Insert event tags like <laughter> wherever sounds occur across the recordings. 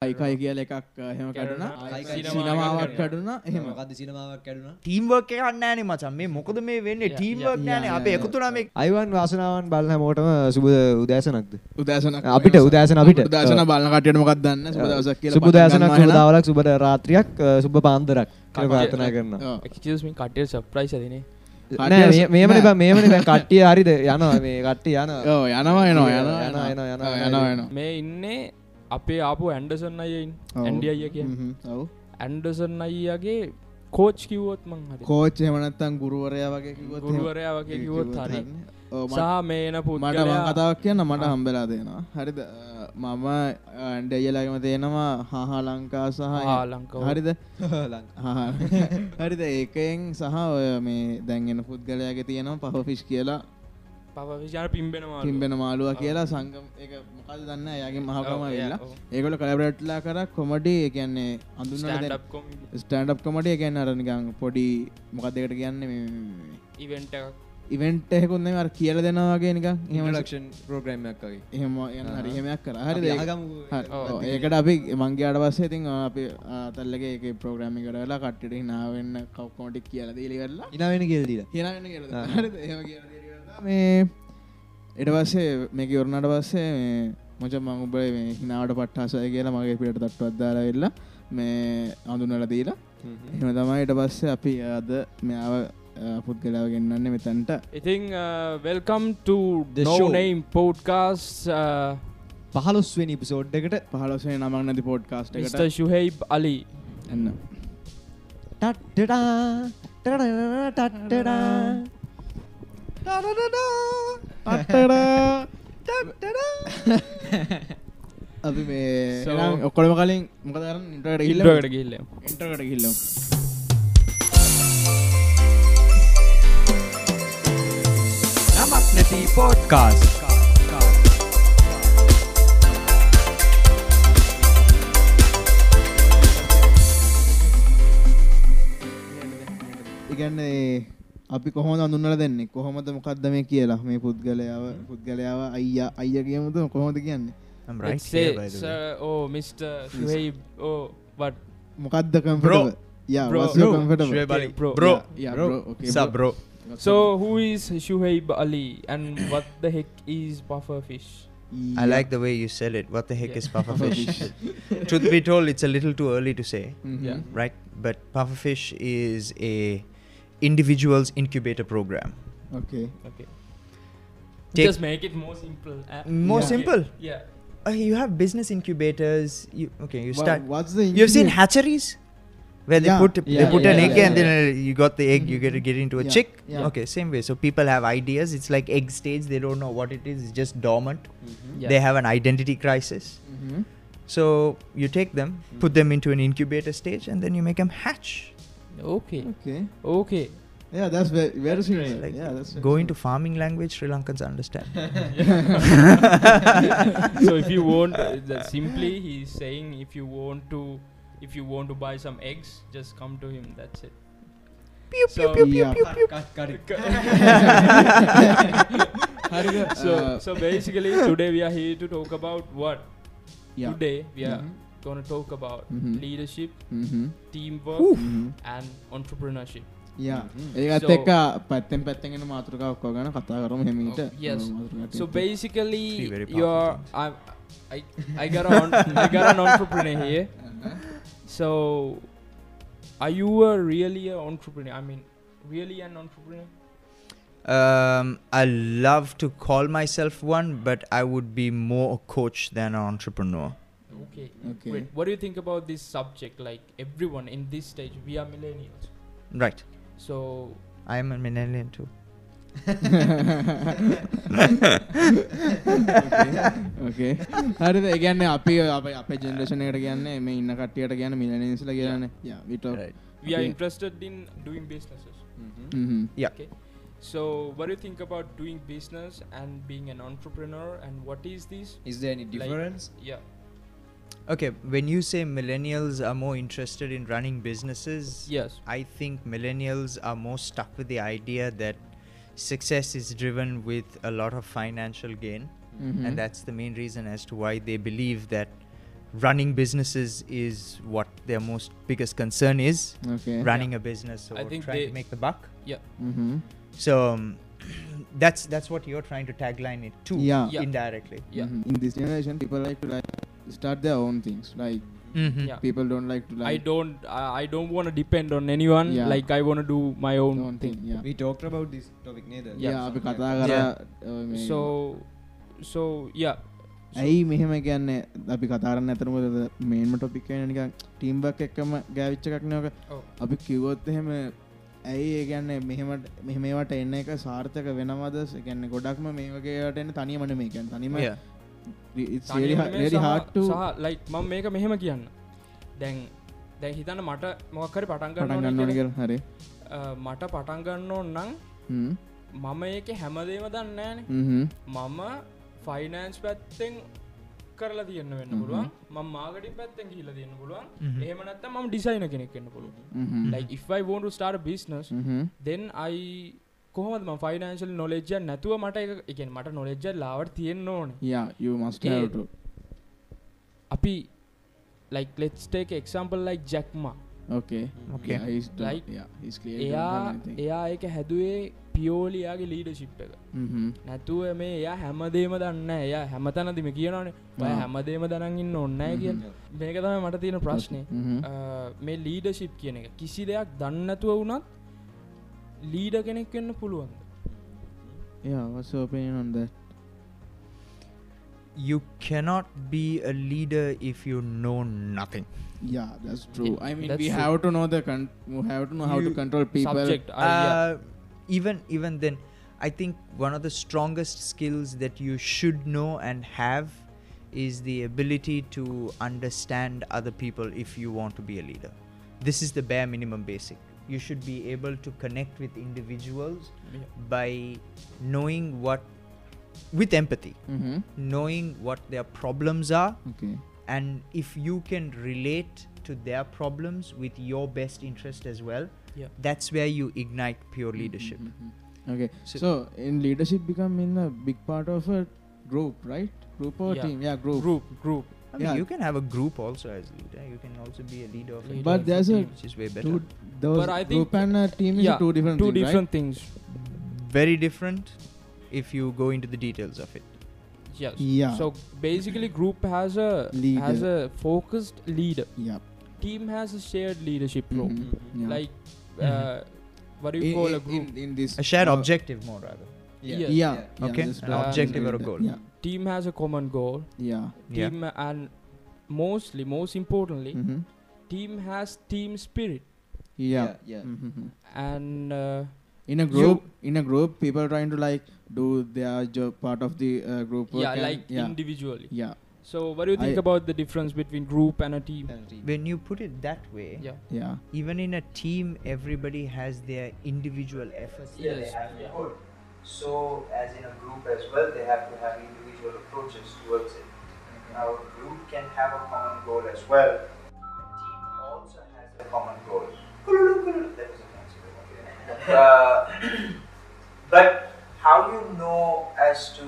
අයිකයි කියල එකක් හෙම කඩුණ සිනමාවක් කඩුණ හමකද සිනමාවක් කඩුණ ටීම්වර්ක කන්නෑනේ මචන් මේ මොකද මේ වෙන්න? ටීම්වර්ක් නෑන අප එකතුනමේ අයිවන් වාසනාවන් බලන්න මෝටම සුබ උදෑසනක්ද? උදෑසන අපිට උදෑසන අපිට. දසන බලන්න කටයන මොකක් දන්න? සුබ දෑසනක් දාවලක් සුබට රාත්‍රියක් සුබ පාන්දරක් පාතනා කරන්න කටය සප්‍රයිස් දනේ මේමන මේමන කට්ටිය හරිද? යන මේ කට්ටි යන යනවා යනවා යන යන යන යන යන මේ ඉන්නේ අපේ ආපු ඇන්ඩසන් අයියින් ඔව්. ඇන්ඩි අයිය කිය ඔව්. ඇන්ඩසන් අයියගේ කෝච් කිව්වොත් මං හරි. කෝච් එමනත්තන් ගුරුවරයා වගේ. ගුරුවරයා වගේ කිව්වොත් හරි. සහ මේන මට මං පුද්ගලයා කතාවක් කියන්න මට හම්බෙලා දෙනවා. හරිද? මම ඇන්ඩයියලාගම තියෙනවා හහා ලංකා සහ හා ලංකාව. හරිද? හා. <laughs> හරිද? ඒකයෙන් සහ ඔය මේ දැන්ගෙන පුද්ගලයාගේ තියෙනවා පහෆිෂ් කියලා පවවිචාර පිම්බෙනවා පිම්බෙන මාලුව කියලා සංගම් එක මොකද දන්න? ඇයගේ මහකම වෙලා ඒකොල කලබරට්ලා කර කොමඩි කියන්නේ අඳුන්න ස්ටන්ඩ් කොමටිය කියන්න අරනිකං පොඩි මොකක් දෙකට කියන්න ඉවෙන්ට ඉවෙන්ට එකුන්න අර කියල දෙනවාගේ නික හම ලක්ෂන් ප්‍රෝග්‍රම්මක්ගේ එහෙම යන හරිහමයක් කර. හරි ඒකට. අපි මංගේ අඩ පස්සේ ඉතින් අපි අතල්ලගේ එක ප්‍රෝග්‍රමි කරලා කට්ටට නාවන්න කව්කොමටික් කියලද ඉලි කරලා ඉනාවෙන කියල්දී හ මේ එට පස්සේ මේක ඉවරනට පස්සේ මේ මොච මං උබ මේ හිනාවට පට්ටාසය කියලා මගේ පිට තට්ටුවත් දාලා වෙල්ලා මේ අඳුනල දීලා. එහෙම තමයි ඊට පස්සේ අපි අද මෙයාව පුද්ගලාව ගෙන්න්නන්නේ මෙතැන්ට. ඉතිං welcome to The no show. name podcast පහලොස්වෙනි episode එකට පහලොසේ නමක් නැති පෝඩ්කාස්ට ස්ට එකට ශුහෙයිබ් අලි එන්න. ටට්ටඩා ටඩඩඩා ටට්ටඩා අපි මේ ඔක්කොම කලින් මොකදරන්න ඉටට ඉල්ලට කිල්ල ඉටට කිල්ලම් නමක් නැති පෝට්කාස් ඉගැන්නේ අපි කොහොම අඳුන්නල දෙන්නේ කොහොමද මොකක්ද මේ කියලා මේ පුද්ගලයාව පුද්ගලයාව අයිය අයිය කියමුද කොහොමද කියන්නේ I'm right here, by the way. ඕ මිට ශුහෙයිබ් ඕ වට මොකක්ද කම්පරෝ Bro. Shoaib Ali. Bro. Bro. Sup, bro? So who is Shuhaib Ali and what the heck is puffer fish? I like the way you said it. What the heck Yeah. is pufferfish? Truth be told, it's a little too early to say, Mm-hmm. Yeah. right? But pufferfish is a individual's incubator program. okay Okay. Take- Just make it more simple. uh, More Yeah. simple. Yeah. Uh, you have business incubators. You okay? You Wha- start. what's the You've seen hatcheries where they Yeah, put they put yeah, an yeah, egg yeah, and then uh, you got the egg. You get to get into a Yeah, chick. yeah. Okay, same way. So people have ideas. It's like egg stage. They don't know what it is. It's just dormant. Yeah. They have an identity crisis. Mhm. So you take them, put them into an incubator stage, and then you make them hatch. Okay. Okay. Okay. Yeah, that's very, very serious. Like yeah, that's go into farming language, Sri Lankans understand. <laughs> <laughs> so if you want, uh, simply he's saying if you want to, if you want to buy some eggs, just come to him. That's it. So so basically today we are here to talk about what. Yeah. Today we are. Mm-hmm Mhm. gonna talk about Mhm. leadership, Mhm. teamwork, Mhm. and entrepreneurship. යා Mhm. ඒත් So- එක්ක පැත්තෙන් පැත්තෙන් මාතෘකා ඔක්කෝ ගැන කතා කරම හෙමීට Oh, yes. So Three basically, very you're powerful I'm, I I got an I got an entrepreneur here. <laughs> So, are you a really an entrepreneur? I mean, really an entrepreneur? Um, I love to call myself one, but I would be more a coach than an entrepreneur. Okay. Okay. Wait, what do you think about this subject? Like everyone in this stage, we are millennials. Right. So, I am a millennial too. <laughs> ඕකේ <laughs> හරිද ඒගන්න අපි අප අප generation එකට කියන්න මේ ඉන්න කටියට කියන්න මිලනිස්ල කියන්න විට Right. we are Okay. interested in doing businesses. Yeah. Okay. So, what do you think about doing business and being an entrepreneur? And what is this? Is there any difference? Yeah. Okay, when you say millennials are more interested in running businesses, Yes. I think millennials are more stuck with the idea that success is driven with a lot of financial gain, Mm-hmm. and that's the main reason as to why they believe that running businesses is what their most biggest concern is Okay. running a business or I think trying they- to make the buck Mm-hmm. so um, <clears throat> that's that's what you're trying to tagline it to Yeah. Yeah. indirectly Yeah. Mhm. In this generation, people like to like start their own things. Like Mhm. Yeah. people don't like to I like don't I, I don't want to depend on anyone Yeah. like I want to do my own, own thing. thing. Yeah. we talked about this topic නේද Yeah. Yeah. Yeah. Yeah. uh, so so yeah ඇයි මෙහෙම කියන්නේ අපි කතාරන්න ඇතරම මේන්ම topic නික ටීම්බක් එක්කම ගෑවිච්ච එකක් නෝක ඔව්. අපි කිවොත් එහෙම ඇයි ඒගැන්න මෙහෙමට මෙහමේවට එන්න එක සාර්ථක වෙනවද ගැන්න ගොඩක්ම මේ වගේට එන්න තනියමන මේ ගැන් තනිම හට ලයි මං මේක මෙහෙම කියන්න. දැන් දැන් හිතන්න මට මොක්කරි පටන්ගන්න හරි. මට පටන්ගන්න ඕන්නම් මම ඒක හැමදේම දන්නෑන මම ෆයිනෑන්ස් පැත්තෙන් කරලා තියන්න වෙන්න පුළුවන්. ම මාගටි පැත්තෙන් කියල තියන්න පුළුවන්. ඒමනත්ත ම ඩිසයින කෙනෙක් කන්න පුළුව ලයි ෆයි ෝන් ස්ටාර් බිස්නස් දෙන් අයි කොහොමද මම ෆයිනෑන්ෂල් නොලෙජ්ජ නැතුව මට එක මට නොලෙජ්ජ ලාවට තියෙන්න ඕන. අපි like let's take example like ජැක්ම එයා එයා ඒක හැදුවේ පියෝලියයාගේ ලීඩ ශිප් එක නැතුව මේ එයා හැමදේම දන්න එය හැමතනදිම කියනනේ ඔය හැමදේම දනගන්න ඔන්නෑ කිය මේක තම මට තියෙන ප්‍රශ්නය uh, මේ ලීඩ ශිප් කියන එක. කිසි දෙයක් දන්නතුව වුණත් ලීඩ කෙනෙක් වෙන්න පුළුවන් yeah what's your opinion on that you cannot be a leader if you know nothing yeah that's true Yeah, i mean that's we true. have to know the con- we have to know how to You- control people subject uh, yeah. uh, even even then i think one of the strongest skills that you should know and have is the ability to understand other people if you want to be a leader this is the bare minimum basic you should be able to connect with individuals Yeah. by knowing what with empathy mm-hmm. knowing what their problems are okay and if you can relate to their problems with your best interest as well Yeah. that's where you ignite pure leadership Mhm. okay So- so, in leadership become in a big part of a group right group or Yeah. team yeah group, group group I mean, Yeah. you can have a group also as leader. You can also be a leader of a Leader But team, there's a which is way better. Two, But I think- group and a team is yeah, two different two things, different things Very different if you go into the details of it. yes Yeah. so basically group has a Leader. has a focused leader yeah team has a shared leadership role Mhm. yeah. like Mhm. uh, what do you in, call in, a group in, in this A shared uh, objective, more rather. Yeah. yeah, yeah Okay. that's An objective or a goal. yeah team has a common goal. Yeah. Yeah. team and mostly most importantly Mhm. team has team spirit. Yeah, yeah Mhm. and uh, in a group in a group people trying to like do their job part of the uh, group yeah like yeah. individually. Yeah. So what do you think I- about the difference between group and a team? When you put it that way, yeah. Yeah. even in a team, everybody has their individual efforts. that they Yes. Have to put. So, as in a group as well, they have to have individual approaches towards it. Now, a group can have a common goal as well. A team also has a common goal. That was a fancy. Uh, but how do you know as to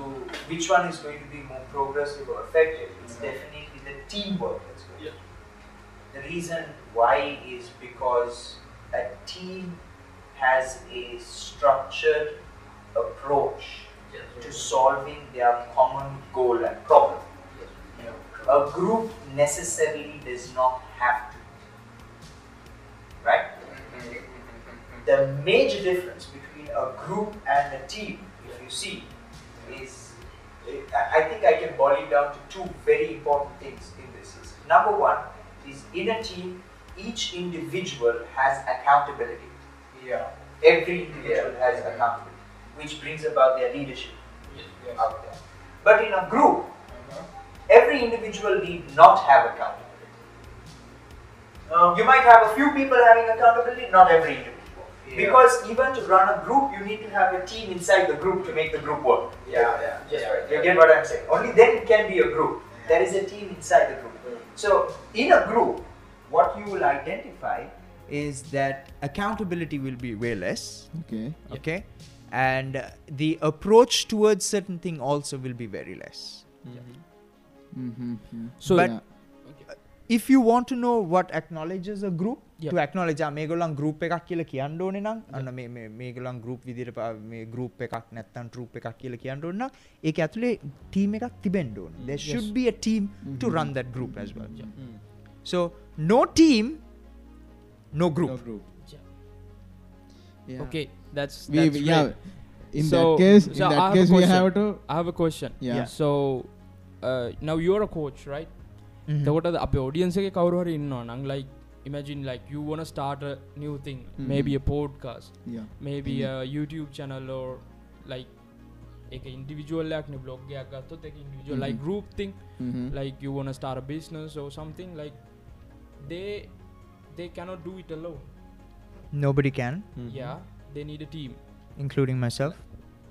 which one is going to be more progressive or effective? It's definitely the teamwork that's going. to the reason why is because a team has a structured approach to solving their common goal and problem. A group necessarily does not have to. Right? The major difference between a group and a team, if you see, is I think I can boil it down to two very important things in this. Is number one is in a team, each individual has accountability. Yeah. Every individual has accountability, which brings about their leadership Yes. out there. But in a group, Uh-huh. every individual need not have accountability. Um, You might have a few people having accountability, not every individual. Yeah. Because even to run a group, you need to have a team inside the group to make the group work. yeah, yeah, Just yeah, right. You get what I'm saying? Only then it can be a group. There is a team inside the group. Mm. So, in a group, what you will identify is that accountability will be way less, okay okay? and the approach towards certain thing also will be very less mm-hmm. Mm-hmm. so but yeah. okay. if you want to know what acknowledges a group to acknowledge ah, මේගොලන් group එකක් කියල කියන්න ඕන නම් අන්න මේගලන් group විදිර මේ group එකක් නැත්තන් ටරුප් එකක් කියල කියන්න ඕන්න ඒ ඇතුළේ ටීම එකක් තිබෙන්ඩෝන mm. should mm-hmm. run that group as well yeah. mm. so no team no group, no group. Yeah. okay that's, We, that's we- yeah. great. In So- that case, in so I that have a case, we question. have to. I have a question. Yeah. Yeah. So uh, now you're a coach, right? Mhm. එතකොට අප ඔඩියන්ස එක කවරු හරි ඉන්නවා නං like imagine like you wanna start a new thing Mhm. maybe a podcast Yeah. maybe a YouTube channel or like එක ඉන්ඩිවිජුවල්ලයක්න බ්ලොග්ගයක් ගත්තොත් එක individual like Mhm. group thing Mm-hmm. like you wanna start a business or something like they they cannot do it alone nobody can yeah they need a team including myself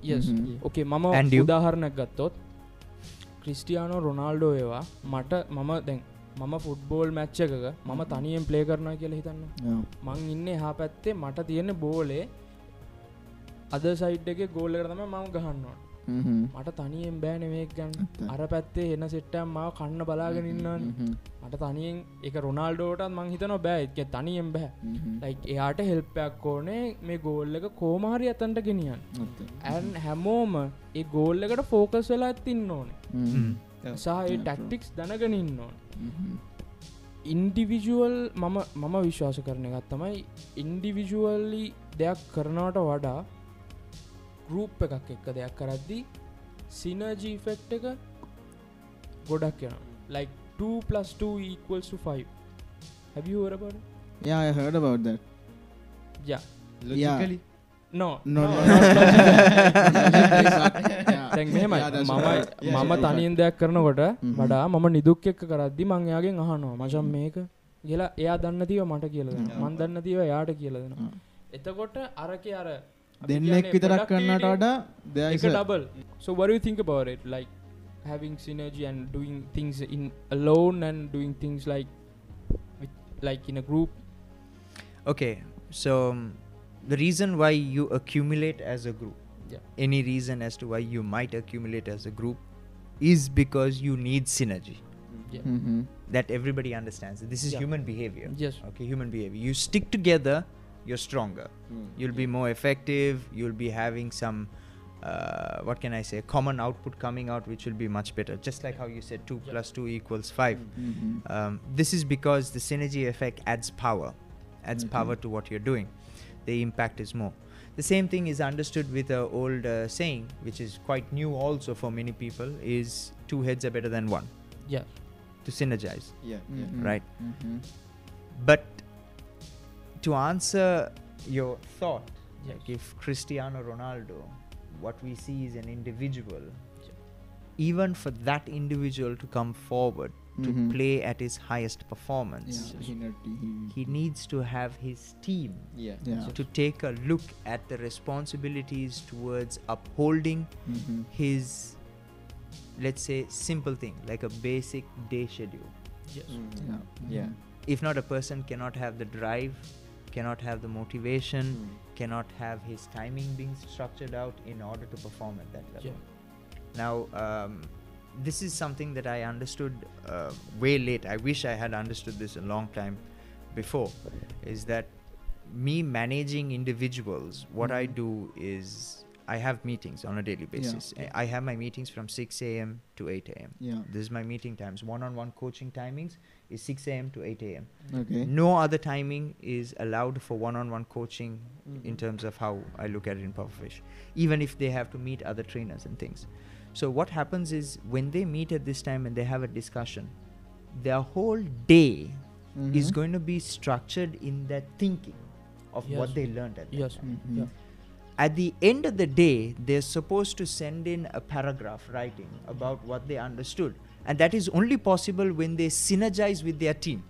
yes Mhm. okay මම And you? උදාහරණයක් ගත්තොත් Cristiano රොනාල්ඩෝ ඒවා මට මම දැන් මම football match එකක මම තනියෙන් ප්ලේ කරනා කියලා හිතන්න. මං ඉන්න හා පැත්තේ මට තියෙන බෝලේ අද සයිට් එක ගෝල්ල කරතම මම ගහන්නවා Mm-hmm. මට තනියෙන් බෑන මේක් ගන්න. අර පැත්තේ එන්න සෙට්ටම් මාව කන්න බලාගෙන ඉන්නන්න Mhm. මට තනියෙන් එක රොනාල්ඩෝටත් මං හිතන බෑ එක තනියෙන් බෑ Mhm. ලයි එයාට හෙල්පයක් ඕනේ මේ ගෝල්ල එක කෝමාරි අතන්ට ගෙනියන්. ඇන් හැමෝම ඒ ගෝල්ල එකට ෆෝකස් වෙලා ඇත්තින්න ඕනේ. සහ ටක්ටික්ස් දැනගෙන ඉන්න ඕන. ඉන්ඩිවිජුවල් මම මම විශ්වාස කරන එකත් තමයි ඉන්ඩිවිජුවල්ලි දෙයක් කරනවට වඩා ගරුප් එකක් එක්ක දෙයක් කරද්දී සිනජීෆෙක්් එක ගොඩක් යන ලයික් 2+2 හැබිහෝරබට යා හට බවද යාලි නෝ මම මම තනියෙන් දෙයක් කරනකොට වඩා මම නිදුක් එක්ක කරද්දි මං එයාගෙන් අහනවා මචන් මේක කියලා එයා දන්න තිව මට කියලද මන් දන්න තිව යාට කියලදෙනවා එතකොට අරක අර දෙන්නෙක් කියන්නේ විතරක් කරන්නට productivity වඩා there එක is a- double so what do you think about it like having synergy and doing things in alone and doing things like with, like in a group Okay, so um, the reason why you accumulate as a group, Yeah. any reason as to why you might accumulate as a group, is because you need synergy. yeah Mhm. That everybody understands. This is Yeah. human behavior. yes Okay, human behavior. You stick together, you're stronger. You'll be more effective. You'll be having some, uh, what can I say, common output coming out, which will be much better. Just like how you said 2 Yeah. plus 2 equals 5. Mhm. Um, this is because the synergy effect adds power, adds Mhm. power to what you're doing. The impact is more. The same thing is understood with a old uh, saying, which is quite new also for many people, is two heads are better than one yeah to synergize, Yeah. Mhm. right? Mhm. But to answer your thought, Yes. like if Cristiano Ronaldo, what we see is an individual, Yeah. even for that individual to come forward to Mhm. play at his highest performance, Yeah, he not- he- he needs to have his team Yeah. Yeah. to take a look at the responsibilities towards upholding Mhm. his let's say simple thing like a basic day schedule yes Yeah. Yeah. If not a person cannot have the drive cannot have the motivation Mm. cannot have his timing being structured out in order to perform at that level Yeah. now um, this is something that i understood uh, way late i wish i had understood this a long time before is that me managing individuals what i Mhm. do is i have meetings on a daily basis Yeah. i have my meetings from 6 a.m to 8 a.m Yeah. this is my meeting times one-on-one coaching timings is 6 a.m to 8 a.m Okay. no other timing is allowed for one-on-one coaching in Mhm. terms of how I look at it in Pufferfish, even if they have to meet other trainers and things. So what happens is when they meet at this time and they have a discussion, their whole day is Mhm. going to be structured in their thinking of Yes. what they learned at that yes time. Mhm. yeah At the end of the day, they're supposed to send in a paragraph writing about what they understood. And that is only possible when they synergize with their team.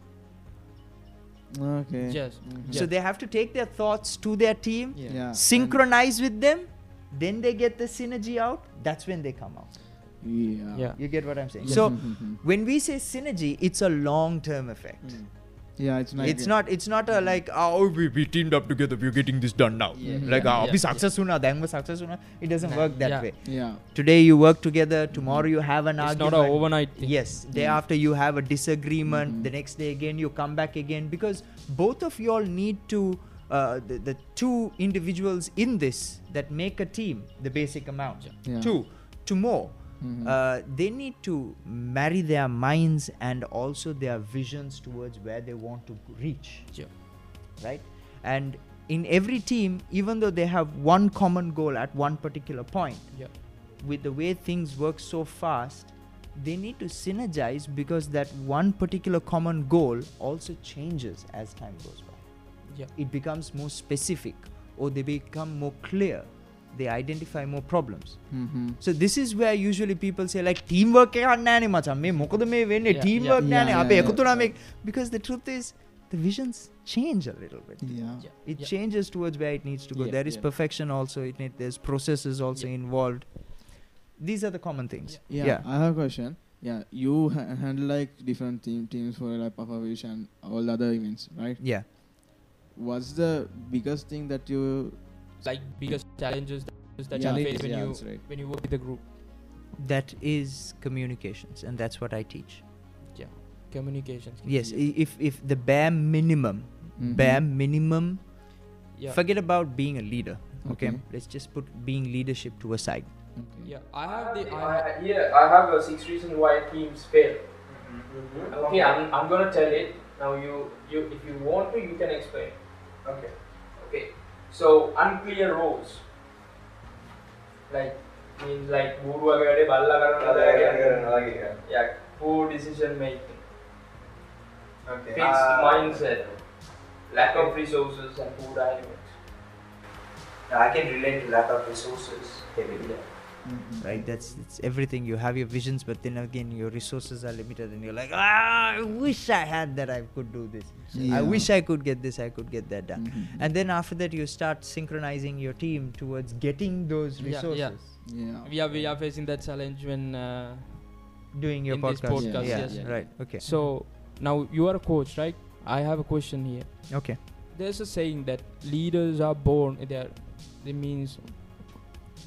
Okay. yes Mhm. So they have to take their thoughts to their team, Yeah. Yeah. synchronize with them, then they get the synergy out. That's when they come out. Yeah. yeah You get what I'm saying? Yes. So Mhm. when we say synergy, it's a long term effect. Mm. Yeah, it's not. It's not. It's not a mm-hmm. like. Oh, we, we teamed up together. We're getting this done now. Yeah. Mm-hmm. Like, ah, yeah. oh, yeah. success sooner. Then we success sooner. It doesn't work that yeah. way. Yeah. Today you work together. Tomorrow you have an it's argument. Not an overnight. Thing. Yes. Day mm. after you have a disagreement. mm. The next day again you come back again because both of y'all need to. Uh, the, the two individuals in this that make a team the basic amount two two more Mhm. uh, they need to marry their minds and also their visions towards where they want to reach. Yeah. right? And in every team even though they have one common goal at one particular point yeah. with the way things work so fast they need to synergize because that one particular common goal also changes as time goes by. Yeah. It becomes more specific or they become more clear they identify more problems. Mm-hmm. So this is where usually people say like teamwork nane macham me teamwork nane abe because the truth is the visions change a little bit. Yeah. yeah. It yeah. changes towards where it needs to go. Yeah. There is perfection also. It need, there's processes also involved. These are the common things. Yeah. I have a question. Yeah. You ha- handle like different team teams for like Papa and all the other events, right? Yeah. What's the biggest thing that you like biggest challenges that that you face when yeah, you right. when you work with a group that is communications and that's what i teach Yeah, communications yes i- if if the bare minimum Mhm. bare minimum yeah forget about being a leader okay, Okay. let's just put being leadership to a side okay. yeah i have the i I, here I have uh, six reasons why teams fail. Okay, I'm, I'm gonna tell it. Now you you if you want to you can explain. Okay. Okay. So unclear roles, like means like yeah, poor decision making, okay. fixed uh, mindset, lack of resources and poor dynamics. I can relate to lack of resources heavily. Yeah right? That's it's everything. You have your visions but then again your resources are limited and you're like ah i wish i had that i could do this. I wish i could get this i could get that done. Mhm. and then after that you start synchronizing your team towards getting those resources Yeah, yeah. resources. Yeah. We are we are facing that challenge when uh, doing your podcast, podcast, yeah, yes. right. Okay. So now you are a coach right? I have a question here. Okay. There's a saying that leaders are born there it means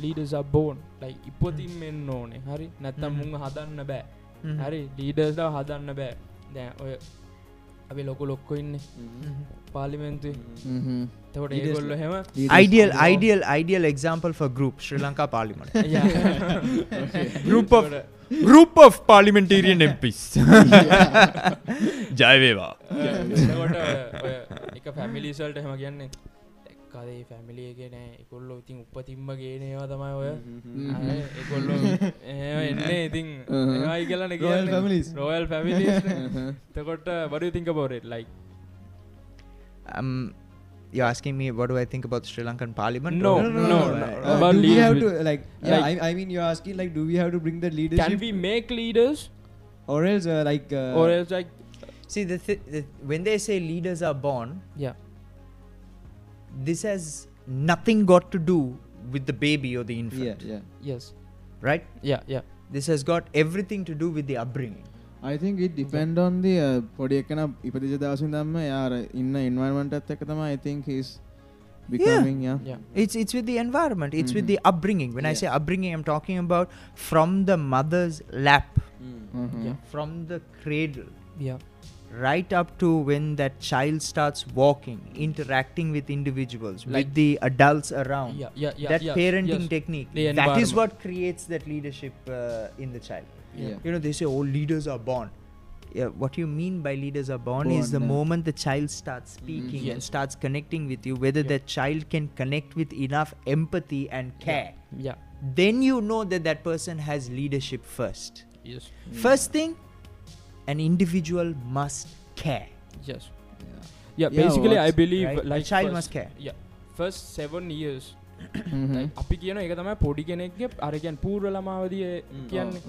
leader සබෝන් ලයි ඉපතින් මෙන්න ඕනේ හරි නැත්තම් මුං හදන්න බෑ. හරි ලීඩර්ට හදන්න බෑ. දැ ඔය අපි ලොකු ලොක්කො ඉන්න. පාලිමෙන්තු තවට ඒගොල්ල හෙම ideal ideal ideal example group Sri Lanka පාලිමට group group of parliamentarian MPs ජයවේවා එක පැමිලිසල්ට හෙම කියන්නේ දැක්කාදේ පැමිලිය ගෙන එකොල්ලෝ ඉතින් උපතිම්ම ගේනවා තමයි ඔය Mhm. එකොල්ලෝ එන්නේ ඉතින් Uh-huh. ඒයි කියලන Royal families. Royal family Uh-huh. තකොට බඩ think බෝරෙත් live um you're asking me what do i think about sri lankan parliament No, or- no, Uh, no. uh, About do we have leadership. to like yeah Like- I, I mean you're asking like do we have to bring the leadership can we make leaders or else uh, like uh, or else like see the, th- the when they say leaders are born yeah this has nothing got to do with the baby or the infant yeah yeah yes right yeah yeah this has got everything to do with the upbringing I think it depend on the uh, පොඩි එකන ඉපදිච දවසින් දම්ම යාර ඉන්න environment එකත් එක්ක තමයි I think he's becoming yeah, yeah it's it's with the environment it's with Mhm. the upbringing when i Yeah. say upbringing i'm talking about from the mother's lap Mhm. Yeah. from the cradle yeah right up to when that child starts walking interacting with individuals Like- with the adults around. Yeah yeah yeah that yes, parenting yes. technique that is what creates that leadership uh, in the child. Yeah. you know they say oh leaders are born. Yeah, what you mean by leaders are born, is the yeah. moment the child starts speaking and Yes. starts connecting with you whether Yeah. that child can connect with enough empathy and care. Yeah. Then you know that that person has leadership first. Yes. First thing an individual must care yes Yeah. yeah Yeah, basically i what's- believe right? like a child first, must care yeah first seven years Mhm. <coughs> like අපි කියන එක තමයි පොඩි කෙනෙක්ගේ අරගැන් පූර්ව ළමාවදිය කියන්නේ.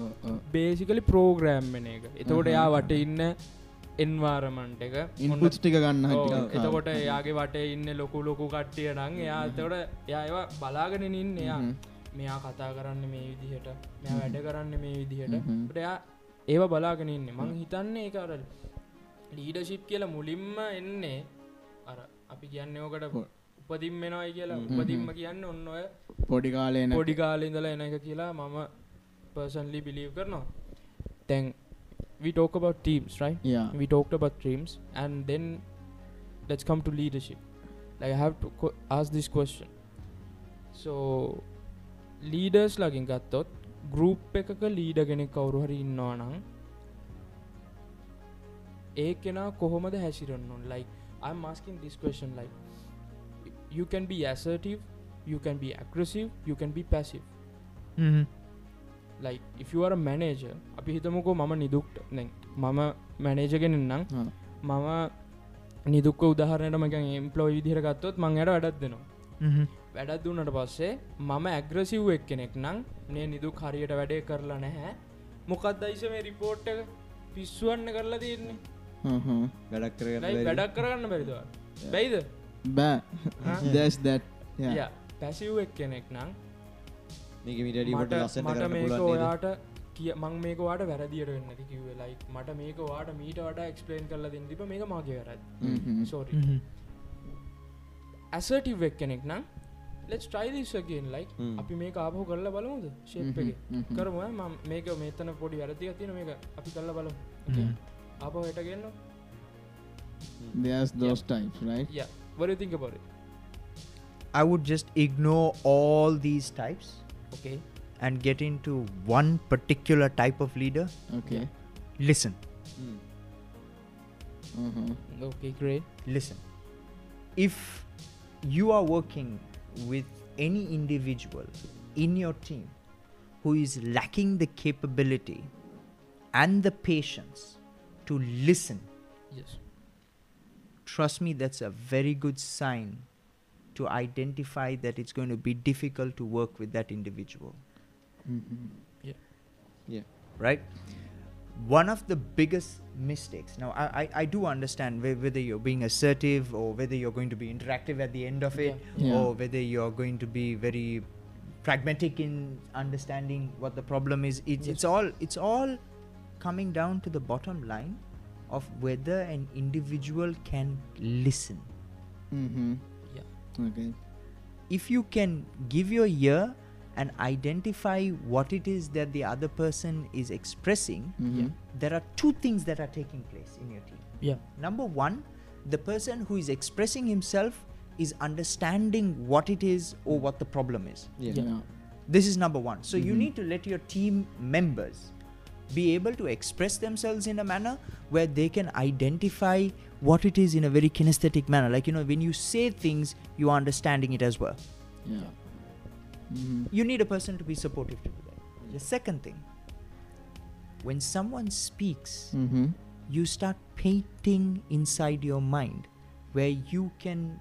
Basically programme වෙන එක එතකොට එයා Mhm. වට ඉන්න එන්වාරමන්ට එක inputs ටික ගන්න. එතකොට එයාගේ වට ඉන්න ලොකු ලොකු කට්ටිය නං එයා එතකොට එයා ඒවා බලාගෙන ඉන්න එයා Mhm. මෙයා කතා කරන්න මේ විදිහට මෙයා වැඩ කරන්න මේ විදිහට Mhm. ඒව බලාගෙන ඉන්න. මං හිතන්නේ අර ලීඩශිප් කියලා මුලින්ම එන්නේ අර අපි කියන්න ඕකට උපදිම් වෙනයි කියලා. උපදිම්ම කියන්න ඔන්න ඔය පොඩි කාලේන පොඩි කාල ඉඳලා එන එක කියලා මම පර්සන්ලි බිලිව් කරනවා. තැන් talk about teams right? Yeah. we talked about teams and then let's come to leadership. Like i have to ask this question. So leaders ලගින් ගත්තොත් ගරුප් එකක ලීඩ කෙනෙක් කවුරු හරි ඉන්නවා නම් ඒ කෙනා කොහොමද හැසිරන්න ඕන like i'm asking this question like you can be assertive you can be aggressive you can be passive Mhm. like if you are a manager අපි හිතමුකෝ මම නිදුක්ට නැ මම මැනේජගෙනෙන් නම් ආ. මම නිදුක්ක උදාහරණයට මක එම්පලෝයි විදිහර ගත්තොත් මං යට වැඩත් දෙනවා. වැඩත් දුන්නට පස්සේ මම ඇග්‍රසිව් එක් කෙනෙක් නම් මේ නිදු හරියට වැඩේ කරලා නැහැ. මොකක් දයිස මේ රිපෝට් එක? පිස්ුවන්න කරලා තියන්නේ. වැඩක් කර වැඩක් කරගන්න බැරිදව බැයිද? බෑ. දැස් දැට් පැසිව්ක් කෙනෙක් නම් මට මේක ඔයාට කිය මං මේක වාට වැරදිට වෙන්න කිවේ ලයි මට මේක වාට මීට වට එක්ස්පලේන් කරලා දෙන්න තිබ මේක මගේ වැරත් සෝරි ඇසටිව්ක් කෙනෙක් නම් ලෙස් ට්‍රයිදිස්සගෙන් ලයි හ්ම්. අපි මේ ආපහු කරලා බලමුද ශේප් එක Mhm, mhm. කරම ම මේක මෙතන පොඩි වැරදි තින මේක අපි කල්ල බලමු Mhm. අප හටගන්න there's those types right ය වරතිංක බොර I would just ignore all these types okay and get into one particular type of leader. okay Listen, hmm. Mhm. Okay Grey listen. If you are working with any individual in your team who is lacking the capability and the patience to listen, use trust me, that's a very good sign to identify that it's going to be difficult to work with that individual. Mhm. Yeah. right? One of the biggest mistakes. Now, I, I, I do understand whe- whether you're being assertive or whether you're going to be interactive at the end of it, Yeah. or whether you're going to be very pragmatic in understanding what the problem is. It's, it's all it's all coming down to the bottom line of whether an individual can listen. Mhm. Yeah. okay if you can give your ear and identify what it is that the other person is expressing, Mhm. there are two things that are taking place in your team. Yeah. Number one, the person who is expressing himself is understanding what it is or what the problem is. Yeah. yeah This is number one. So you Mhm. need to let your team members be able to express themselves in a manner where they can identify what it is in a very kinesthetic manner. Like, you know, when you say things, you are understanding it as well. yeah You need a person to be supportive to do that. The second thing, when someone speaks, Mhm. you start painting inside your mind where you can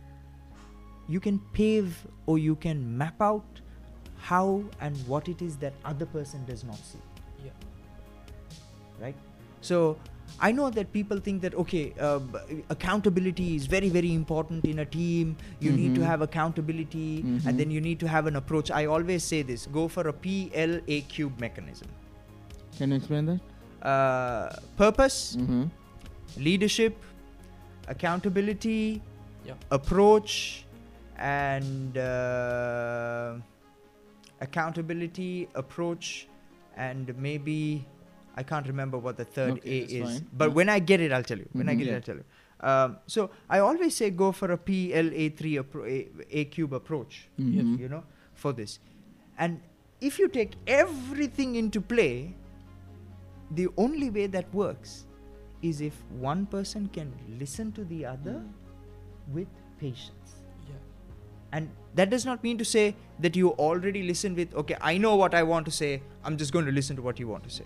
you can pave or you can map out how and what it is that other person does not see Yeah. right so i know that people think that okay uh, accountability is very very important in a team you need to Mhm. have accountability Mhm. and then you need to have an approach i always say this go for a pla cube mechanism can you explain that uh, purpose Mhm. leadership, accountability, Yeah. approach, and uh, accountability, approach, and maybe I can't remember what the third Okay, A is. fine. But Yeah. when I get it, I'll tell you. When I Mhm. get Yeah. it, I'll tell you. Um, so I always say go for a PLA3 appro- a, a cube approach Mhm. you know, for this. And if you take everything into play, the only way that works is if one person can listen to the other with patience. Yeah. And that does not mean to say that you already listen with, okay, I know what I want to say, I'm just going to listen to what you want to say.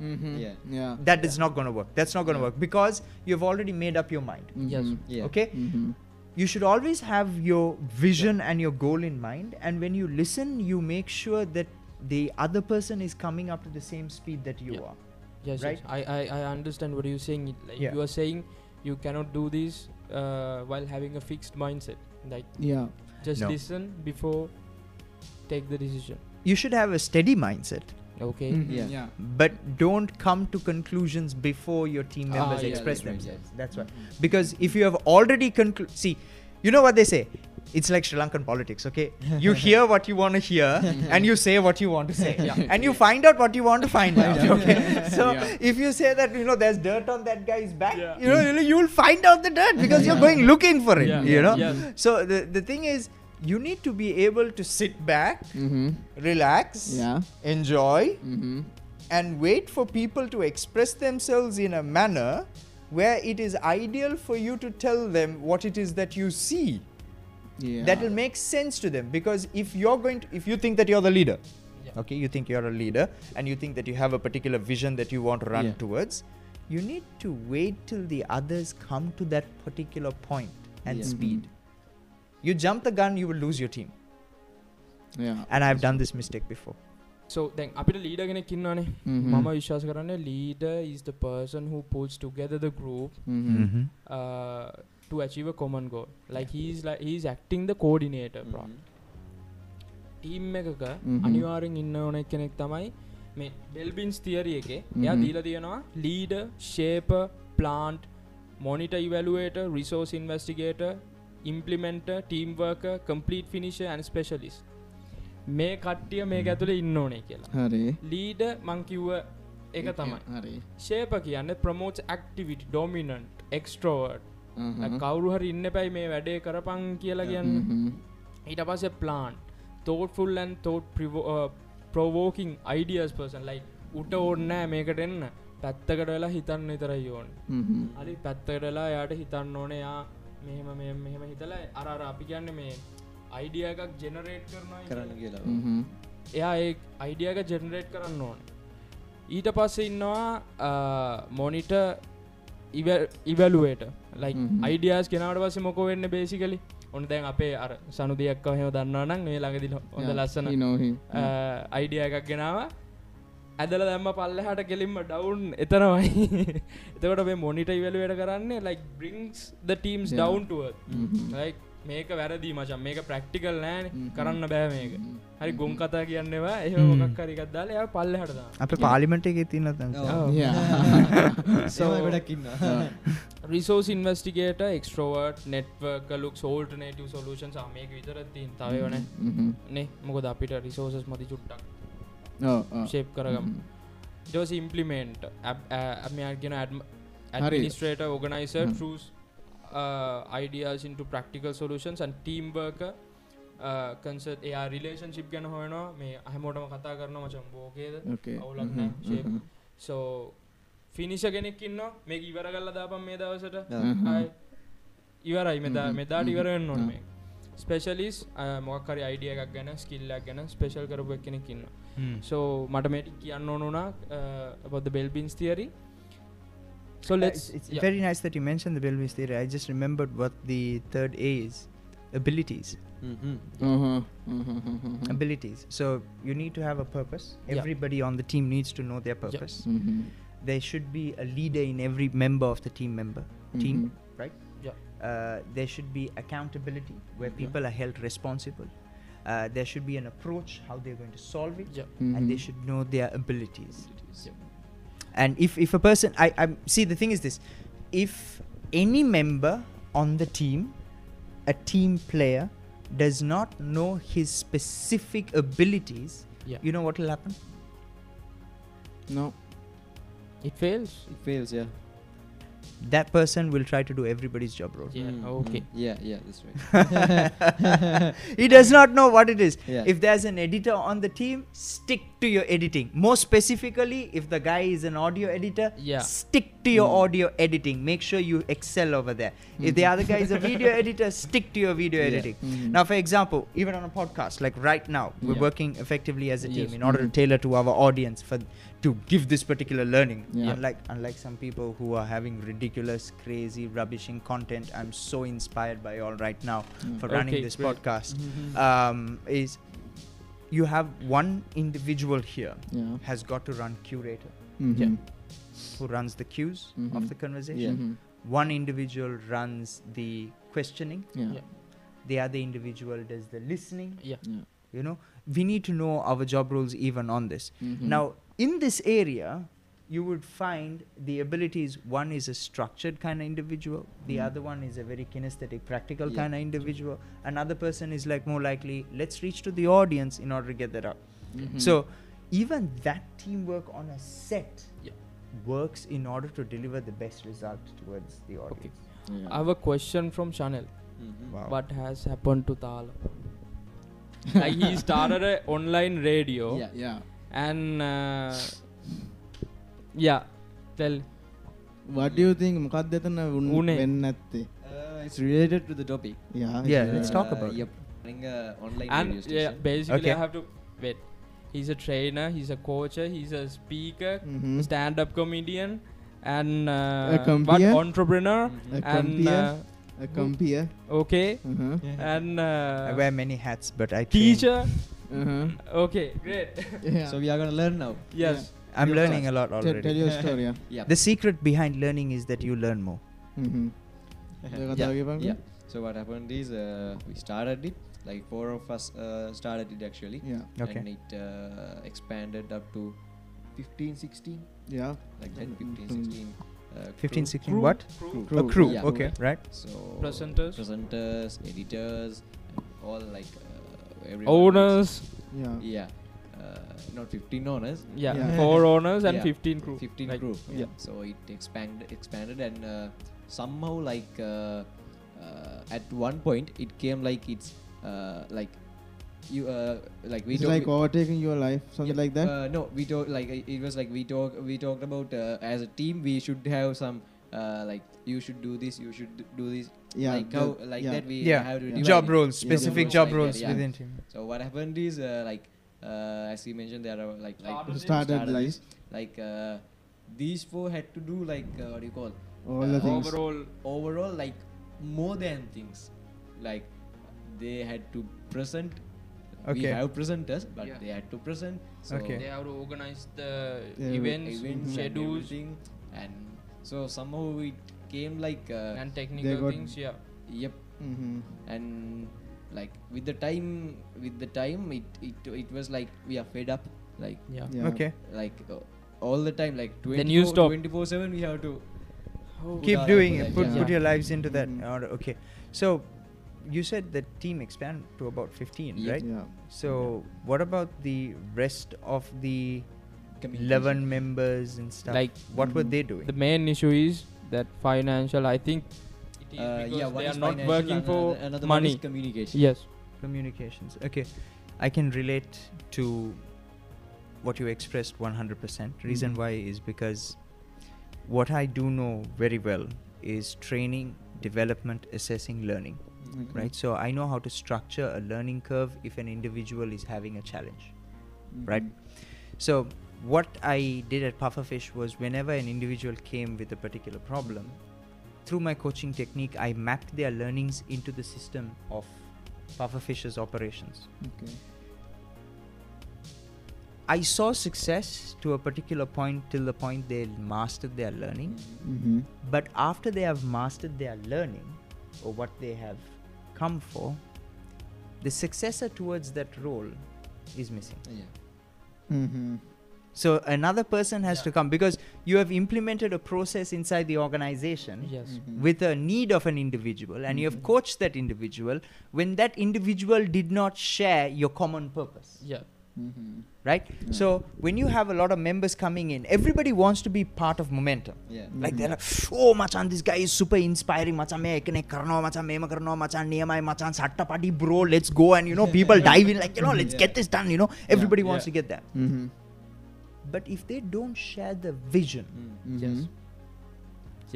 Mhm. Yeah. yeah That is not going to work. That's not going to Yeah. work because you've already made up your mind. Yes. Mhm. Yeah. Okay? Mhm. you should always have your vision and your goal in mind and when you listen you make sure that the other person is coming up to the same speed that you Yeah. are Yes, Right? yes. I, I, I understand what you're saying. Like Yeah. you are saying you cannot do this uh, while having a fixed mindset. Like yeah just No. listen before take the decision. you should have a steady mindset okay Mhm, Yeah. yeah. but don't come to conclusions before your team Ah, members yeah, express right, themselves that's why because if you have already concluded see you know what they say it's like Sri Lankan politics, okay? You <laughs> hear what you want to hear and you say what you want to say. <laughs> And you find out what you want to find out, <laughs> okay? So Yeah. if you say that, you know, there's dirt on that guy's back, Yeah. you know, you'll- find out the dirt because you're going looking for it, Yeah. you know? Yeah. So the, the thing is, you need to be able to sit back, Mhm. relax, Yeah. enjoy, Mhm. and wait for people to express themselves in a manner where it is ideal for you to tell them what it is that you see Yeah. that will make sense to them because if you're going to if you think that you're the leader Yeah. okay you think you're a leader and you think that you have a particular vision that you want to run Yeah. towards you need to wait till the others come to that particular point and Yeah. speed you jump the gun you will lose your team Yeah. and i've done this mistake before so දැන් අපිට ලීඩ කෙනෙක් ඉන්නවානේ Mhm. මම විශ්වාස කරන්න leader is the person who pulls together the group Mhm. uh, to achieve a common goal like he's like he's acting the coordinator bro team එකක. අනිවාරෙන් ඉන්න ඕන කෙනෙක් තමයි මේ බෙල්බින්ස් තියරිය එක එයා. දීල තියෙනවා lead shaper plant monitor evaluator resource investigator implementer teamworker completer finisher and specialist මේ කට්ටිය මේ ඇතුළ ඉන්න ඕනේ කියලා. ලීඩ මංකිව්ව එක තමයි. ශේප කියන්න promote activity dominant extrovert Mhm. කවරු හරි ඉන්න පැයි මේ වැඩේ කරපං කියලා කියන්න. ඊට පස්සේ plant thoughtful and thought provoking ideas person like උට ඕන්නෑ මේකට එන්න පැත්තකට වෙලා හිතන්න විතරයි ඕන් Mhm. හරි පැත්තකට වෙලා යායට හිතන්න ඕනේ යා මෙහෙම මෙ මෙහෙම හිතලා අරර අපි කියන්න මේ අයිඩිය එකක් ජෙනරේට් කරනවා කරන්න කියලා. එයා ඒ අයිඩියක ජෙනරේට් කරන්න ඕන ඊට පස්සේ ඉන්නවා මොනිට ඉවලුවට ලයි. අයිඩියස් කෙනට පස්ස මොක වෙන්න බේසිකලි ඔන්න දැන් අපේ අර සනුදියක් හම දන්නවනම් මේ ළඟදිල හොඳ ලස්සන. අයිඩිය එකක් ගෙනාව ඇදල දැම්ම පල්ලහට කෙලින්ම ඩවුන් එතනවයි <laughs> එතකොට මේ මොනිට ඉවලුවට කරන්නේ ලයික් බ්‍රිංස් ද ටීම්ස්. ඩවන්ටුව Mhm. මේක වැරදි මචන් මේක ප්‍රක්ටිකල් නෑන. Mhm. කරන්න බෑ මේක. Mhm. හරි ගොම් කතා කියන්නවා එහ Mm. මොකක් හරිකත් දාල ය පල්ල හටදා අප පාලිමට එක තින්න ඉන්න resource investigator extrovert networker look alternative solution සාමයක විතර තින් තව වන Mhm. නේ? මොකද අපිට රිසෝසස් මති චුට්ටක්. ශේප් කරගම්. Doers implement අමයාගෙන. Administrator organiser Mhm. Turns ideas into practical solutions and teamwork concerned එයා රිලේෂන්ශිප් ගැන හොයනවා මේ අහමෝටම කතා කරන මචම් බෝකේද Okay. අවුලක්. නෑ ශේප් Mhm. සෝ ෆිනිෂ කෙනෙක් ඉන්න මේ ඉවර කල්ල දාපම් මේ දවසට. ඉවරයි මෙදා. මෙදාට. ඉවරෙන් Ah. මේ ස්පෙශලිස් මොක්කරි අයිඩිය එකක් ගැන ස්කිල්ලක් ගැන ස්පේෂල් කරපු එක් කෙනෙක් ඉන්න සෝ මට මේටි කියන්න ඕනුනා බොද බෙල්බින්ස් theory so Uh, let's it's, it's yeah. very nice that you mentioned the Belvis theory. I just remembered what the third A is abilities. Mhm. Uh-huh. Mhm. Mhm. Abilities. So you need to have a purpose. Yeah. Everybody on the team needs to know their purpose. Mhm. There should be a leader in every member of the team member team, Mhm. right? Yeah. Uh, there should be accountability where Yeah. people are held responsible. uh, there should be an approach how they're going to solve it, Yeah. and they Mhm. should know their abilities. Yeah. And if, if a person, I, I see the thing is this if any member on the team, a team player, does not know his specific abilities, Yeah. you know what will happen? No. it fails It fails, yeah. That person will try to do everybody's job role. yeah Mm, okay Yeah, yeah, that's right. <laughs> he does not know what it is. Yeah. If there's an editor on the team, stick to your editing. More specifically, if the guy is an audio editor, Yeah. stick to your Mm. audio editing. Make sure you excel over there. If the other guy is a video <laughs> editor, stick to your video Yeah. editing. Mhm. Now, for example, even on a podcast, like right now, we're Yeah. working effectively as a team Yes. in order Mhm. to tailor to our audience for to give this particular learning. Yeah. Unlike unlike some people who are having ridiculous, crazy, rubbishing content, I'm so inspired by y'all right now Mm. for running Okay, this great. podcast. Mhm. Um, is you have one individual here Yeah. has got to run curator, Mhm. who runs the cues Mhm. of the conversation. Mhm. One individual runs the questioning. Yeah. Yeah. The other individual does the listening. yeah Yeah. you know we need to know our job roles even on this Mhm. now in this area you would find the abilities one is a structured kind of individual the Mm. other one is a very kinesthetic practical Yeah. kind of individual another person is like more likely let's reach to the audience in order to get that out Mhm. so even that teamwork on a set Yeah. works in order to deliver the best result towards the audience Yeah. I have a question from Shanel. Mhm. wow. What has happened to Tala? like he started an online radio Yeah. yeah and uh, yeah, tell What do you think මොකක්ද එතන උන් උනේ? වෙන්න නැත්තේ Uh, it's related to the topic. Yeah, Yeah, it's, let's uh, talk about it. Yep. Running a online and radio yeah, station. basically Okay. I have to wait. He's a trainer. He's a coach. He's a speaker, Mhm. stand-up comedian, and uh, A what compeer. entrepreneur. Mhm. A And compeer. uh, a compeer. okay, Uh-huh. and I uh, wear many hats, but I train- teacher. Uh-huh. Okay, great. Yeah. So we are gonna learn now. Yes. Yeah. I'm learning a lot already. Tell, tell your story. <laughs> Yeah. The secret behind learning is that you learn more. Mm-hmm. yeah. yeah. So what happened is uh, we started it. Like four of us uh, started it actually. Yeah. Okay. And it uh, expanded up to 15, 16. Yeah. Like 10, 15, mm-hmm. 16. Uh, 15, 16 crew? what? Crew. Crew. crew. Yeah. Okay, right. So presenters, presenters, editors, all like everyone. Owners. Yeah. Yeah. Uh, not 15 owners. Yeah, Yeah. four owners and Yeah. 15 crew. 15 Like, crew. yeah. So it expanded, expanded, and uh, somehow like uh, uh, at one point it came like it's uh, like you uh, like we It's talk- like overtaking your life, something Yeah, like that. Uh, no, we talk like it it was like we talk we talked about uh, as a team we should have some uh, like you should do this, you should do this. Yeah, like how that- like yeah. that we Yeah. have to Yeah. Job roles, specific job job like roles yeah. within team. So what happened is uh, like uh, as you mentioned there are like like Started it. Started like- like uh, these four had to do like uh, what do you call All the uh, things. Overall, overall like more than things like they had to present okay. we have presenters but Yeah. they had to present so Okay. they have to organize the Yeah, events, events and schedules, everything and so somehow it came like uh, and technical got- things. Yeah. yep Mhm. and like with the time with the time it it, it was like we are fed up like Yeah. Yeah. Okay. like uh, all the time like 24, Then you stop. 24 7 we have to Keep doing it. Put, that. put your lives into that. Mhm. order. Okay. So you said the team expand to about 15, Yeah. right? Yeah. So what about the rest of the 11 members and stuff? Like, what were Mhm. they doing? The main issue is that financial. I think it is uh, because yeah one they is are not working for another, another money. communication Yes. Communications. Okay. I can relate to what you expressed 100%. Reason Mhm. why is because what I do know very well is training, development, assessing, learning. Okay. Right? So I know how to structure a learning curve if an individual is having a challenge. right? Mhm. So what I did at Pufferfish was whenever an individual came with a particular problem, through my coaching technique, I mapped their learnings into the system of Pufferfish's operations. Okay. I saw success to a particular point till the point they mastered their learning. Mhm. But after they have mastered their learning or what they have come for, the successor towards that role is missing. yeah Mhm. So another person has to come because you have implemented a process inside the organization Yes. Mhm. with a need of an individual and you have Mhm. coached that individual when that individual did not share your common purpose. Yeah. Mhm. Right? Yeah. So when you have a lot of members coming in, everybody wants to be part of momentum. yeah Like Mhm. they're like, oh machan, this guy is super inspiring. Machan, me ekne karno, machan, me karno, machan, niyamai, machan, satta party, bro, let's go. And you know, people <laughs> dive in like, you know, let's Yeah. get this done. You know, everybody wants Yeah. to get that. But if they don't share the vision, Mm. Mhm. Yes.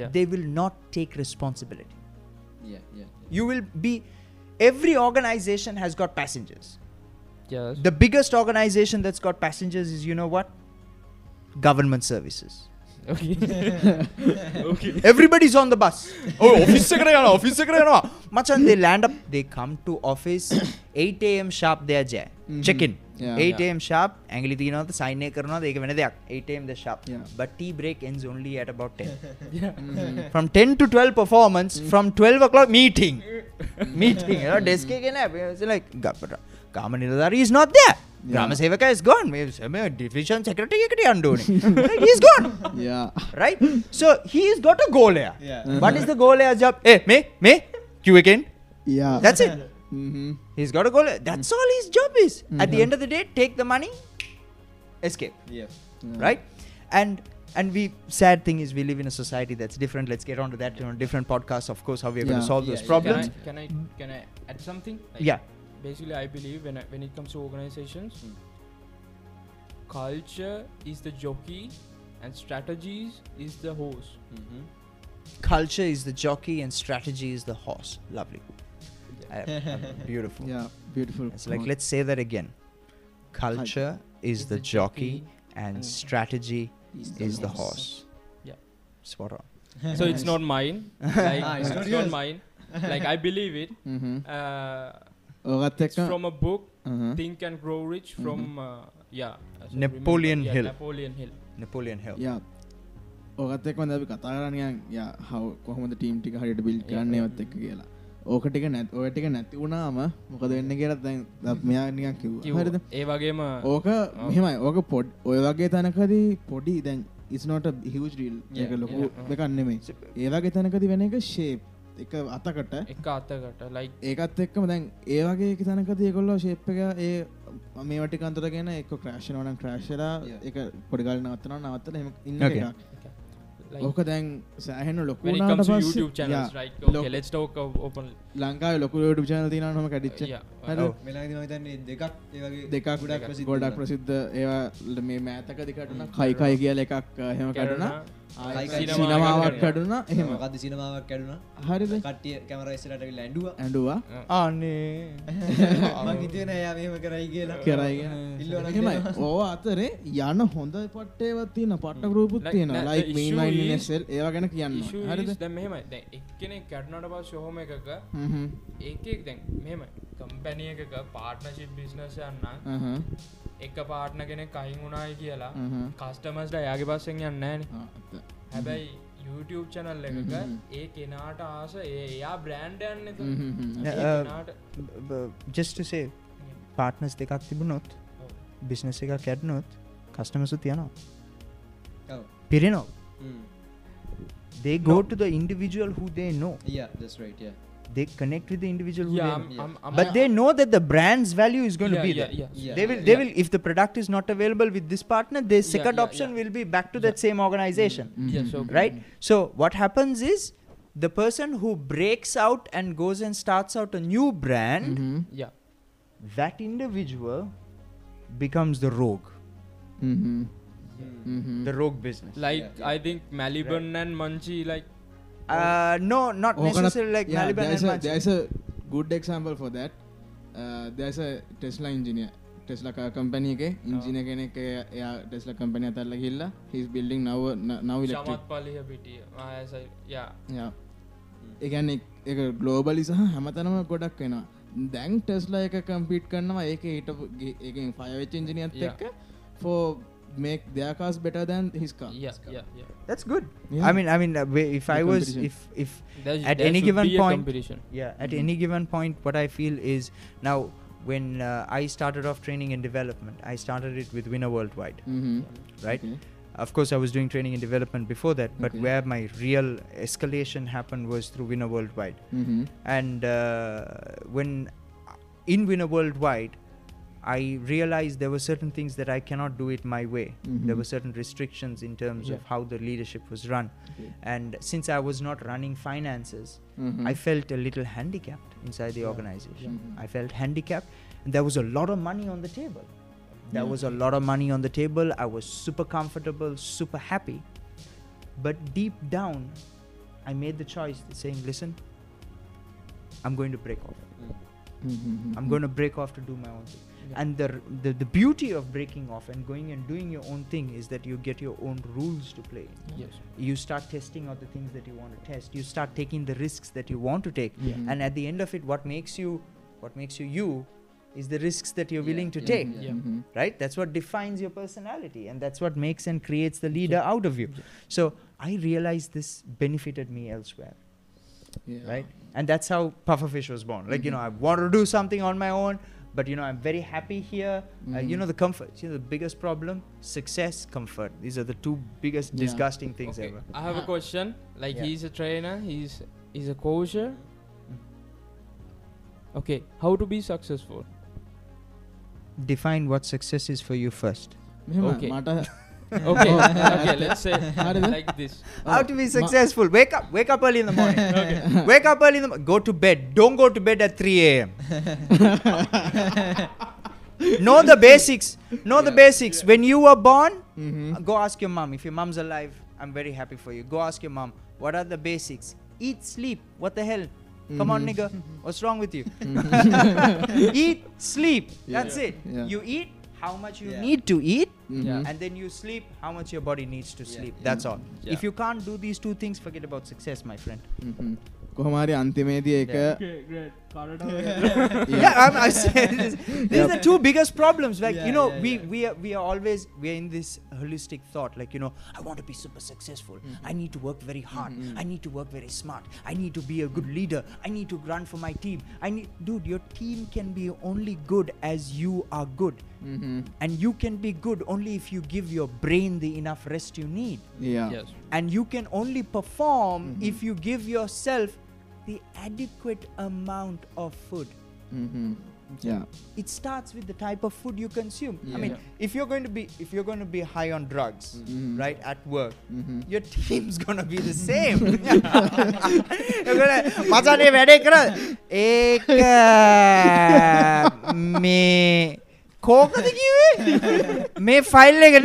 Yeah. they will not take responsibility. yeah yeah You will be, every organization has got passengers. Yes. The biggest organization that's got passengers is, you know what? Government services. okay. <laughs> okay. Everybody's on the bus. oh, office secretary, office secretary. Machan, they land up, they come to office 8 a.m. sharp, they are there. Mhm. Check in. Yeah. 8 a.m. sharp, ඇඟලි තියනවද සයිනය කරනවද ඒක වෙන දෙයක් 8 a.m. the sharp Yeah. but tea break ends only at about 10 <laughs> Yeah. Mhm. from 10 to 12 performance from 12 o'clock meeting <laughs> meeting you know desk එක නෑ it's like ගප්පට ගාම නිලධාරී is not there Yeah. ග්‍රාම සේවක is gone මේ මේ division secretary එකට යන්න ඕනේ he's gone yeah right so he's got a goal here Yeah. what is the goal here job eh me me you again yeah that's it <laughs> mm-hmm. he's got a goal that's all his job is at the end of the day take the money escape Yeah. right and and we sad thing is we live in a society that's different let's get on to that on a different podcast of course how we're going to solve Yeah, those yeah. problems Can I, can I can I add something? Like, yeah Basically, I believe when I, when it comes to organizations, Mm. culture is the jockey, and strategies is the horse. Mhm. culture is the jockey and strategy is the horse lovely I- <laughs> beautiful yeah beautiful it's like quote. let's say that again culture is the jockey and and strategy Is is the horse Yeah. spot on <laughs> so it's not mine. <laughs> Like, Ah, it's, it's not not yours. mine. Like I believe it. Mhm. Uh, ඔගත් it's එක්ක from a book, Uh-huh. Think and Grow Rich, from uh, yeah. as I Napoleon remember. Hill. Yeah, Napoleon Hill. napoleon hill යා ඕකත් එක් ද අපි කතා කරනියන් යා හව කොහොමද team ටික හරිට bill කරන්න ඒවත් එක්ක කියලා ඕකටික නැත් ඔයටික නැති වුණාම මොකද වෙන්න කියලත් දැන් දත්මයානිකන් කිව් හරිද? ඒවගේම ඕක මෙමයි ඕක පොඩ් ඔය වගේ තැනකදී පොඩි දැන් ඉස්නොට හිවජ්ඩීල් එක ලොකු uh-huh. දෙකන්නෙමේ ඒවගේ තැනකති වෙන එක ශේප් එක අතකට. එක අතකට. ලයි ඒකත් එක්කම දැන් ඒවගේ තැනකති කොල්ලෝ ශේප් එක ඒ මේවටි කන්තර ගෙන එක ක්‍රේෂනවන ක්‍රේශලා එක පොඩිගල් නවත්තන නවත්තන ඉන්න ඕක දැන් සෑහන ලොක ලංකාව ලොක ට චන තින හම කඩිච්ච. දෙකක් දෙකක් ගොඩක් ගොඩක් ප්‍රසිද්ධ ඒවා මේ මෑතක දෙකටන කයිකයි කියල එකක් හෙම කටනා සිනමාවක් කඩුණ එහම. කද සිනමාවක් කැඩුණ හරි කටිය කැමරයිස්සලට ලැඩුව ඇඩුවා ආන්නේ ගිතන යම කරයි කියලා. කරයිගෙන ඉල්ලනමයි ඕ අතරේ යන හොඳ පට්ටේවත් තියන පට ගරූපුත් තියෙන ලයි මීමයිනිසෙල් ඒව ගැන කියන්න හරි දැමම එක්කෙනෙ කැඩ්නට පස් ශොහොම එකක ඒකෙක් දැන් මෙම කම්පැනිය එකක පාට්නශිප් බිස්නසයන්න එක පාට්න කෙනෙක් අයින් වුණයි කියලා කස්ටමස්ට යාගේ පස්සෙන් යන්න හැබැයි YouTube චනල් එකක ඒ කෙනාට ආස ඒයා බ්‍රෑන්්ඩන්න ජෙස්ටසේ පාට්නස් දෙකක් තිබුණොත් බිස්නස් එක කැඩ්නොත් කස්ටමසු තියනවා පිරිනෝ they go no. to the individual who they know. Yeah that's right yeah. they connect with the individual yeah, I'm, I'm, I'm, but they know that the brand's value is going yeah, to be yeah, there. yeah, they will they will if the product is not available with this partner their second option will be back to that same organization. Mm-hmm. Mm-hmm. Yes, okay. right? So what happens is the person who breaks out and goes and starts out a new brand mm-hmm. yeah. that individual becomes the rogue. Mm-hmm. Mm-hmm. The rogue business. Like i think Maliban right. and Munchee like uh no not ඕකනත්- necessarily like yeah, Maliban there's and a- there's a good example for that. Uh, there's a Tesla engineer Tesla company එක engineer කෙනෙක් එය- Tesla කම්පනය අතල්ල හිල්ලා හිස් building නව නව පලිහ පිටිය ඒගැන එක ගලෝබලි සහ හැමතනම ගොඩක් වෙනවා දැන් ටෙස්ලා එක කම්පිට් කරනවා ඒක හිට එක ෆයවෙච් ඉංජිනියත්. එක්ක for make their cars better than his car. Yeah, his car. yeah, yeah. That's good. Yeah. I mean, I mean, uh, if I was, if if There's, at any given point, yeah, at mm-hmm. any given point, what I feel is now when uh, I started off training and development, I started it with Winner Worldwide, mm-hmm. right? Okay. Of course, I was doing training and development before that, but okay. where my real escalation happened was through Winner Worldwide, mm-hmm. and uh, when in Winner Worldwide I realized there were certain things that I cannot do it my way. There Mhm. were certain restrictions in terms of how the leadership was run. Okay. And since I was not running finances, I felt a little handicapped inside the Yeah. organization. Mhm. I felt handicapped. And there was a lot of money on the table. There Yeah. was a lot of money on the table. I was super comfortable, super happy. But deep down, I made the choice saying, listen, I'm going to break off. I'm going to break off to do my own thing. Yeah. And the, the the beauty of breaking off and going and doing your own thing is that you get your own rules to play. yes You start testing out the things that you want to test. You start taking the risks that you want to take. Yeah. Mm-hmm. And at the end of it, what makes you what makes you you is the risks that you're Yeah, willing to yeah, take. yeah. Mm-hmm. Right? That's what defines your personality, and that's what makes and creates the leader out of you. So I realized this benefited me elsewhere right? And that's how Pufferfish was born. Like, you mm-hmm. know, I want to do something on my own, but you know i'm very happy here. Mm-hmm. uh, you mm-hmm. know the comfort. You know the biggest problem? Success comfort. These are the two biggest yeah. disgusting things okay. ever. I have a <laughs> question. Like yeah. he's a trainer. He's he's a coach okay. How to be successful? Define what success is for you first. <laughs> Okay. <laughs> okay, okay, let's say <laughs> like this. How to be successful? Wake up, wake up early in the morning. <laughs> okay. Wake up early in the morning. Go to bed. Don't go to bed at 3 a.m. know the basics. Know yeah. the basics. Yeah. When you were born, mm-hmm. uh, go ask your mom. If your mom's alive, I'm very happy for you. Go ask your mom. What are the basics? Eat, sleep. What the hell? Mm-hmm. Come on, nigga. What's wrong with you? eat, sleep. Yeah. That's it. You eat, how much you Yeah. need to eat, Mhm. and then you sleep how much your body needs to Yeah. sleep. Yeah. That's all. Yeah. If you can't do these two things, forget about success, my friend. Mhm. කොහොමරි අන්තිමේදී එක <laughs> yeah, I'm, I say this. These are the two biggest problems. Like Yeah, you know, yeah, we yeah. we are we are always we are in this holistic thought. Like you know, I want to be super successful. I need to work very hard. I need to work very smart. I need to be a good leader. I need to run for my team. I need, dude. Your team can be only good as you are good, Mhm. and you can be good only if you give your brain the enough rest you need. Yeah. Yes. And you can only perform Mhm. if you give yourself the adequate amount of food Mhm. Yeah. it starts with the type of food you consume. I Yeah. mean, if you're going to be if you're going to be high on drugs, Mhm. right, at work, Mhm. your team's <laughs> gonna be the same. මචනේ වැඩේ කර ඒක මේ කෝකද කිවේ මේ file එක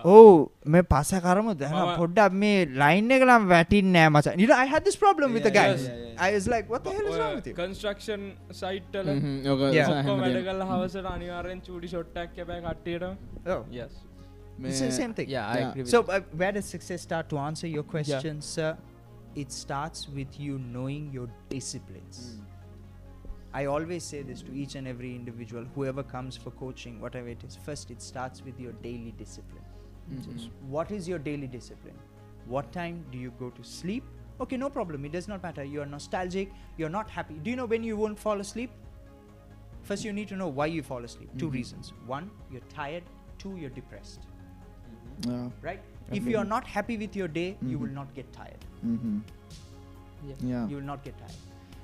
නේ ඔව් මේ පස කරමු දැන මම- පොඩ්ඩක් මේ ලයින් එක නම් වැටින්නේ නෑ මචං you know I had this problem with the Yeah, guys yeah, yeah, yeah. I was like what the hell is wrong with you construction site වල Mhm. ඔක Yeah. සහ ඔක්කොම වැඩ හැමදේම. කළා හවසට අනිවාර්යෙන් චූටි ෂොට් එකක් කැපයි කට්ටියට oh yes it's the same thing Yeah, I Yeah. agree with So, uh, where does success start to answer your question, sir? It starts with you knowing your disciplines. I always say this to each and every individual, whoever comes for coaching, whatever it is. First, it starts with your daily discipline. Mm-hmm. What is your daily discipline? What time do you go to sleep? Okay, no problem. It does not matter. You are nostalgic. You're not happy. Do you know when you won't fall asleep? First, you need to know why you fall asleep. Mm-hmm. Two reasons. One, you're tired. Two, you're depressed. Mm-hmm. Right? If you are not happy with your day, you mm-hmm. will not get tired. Mm-hmm. Yeah. yeah. You will not get tired.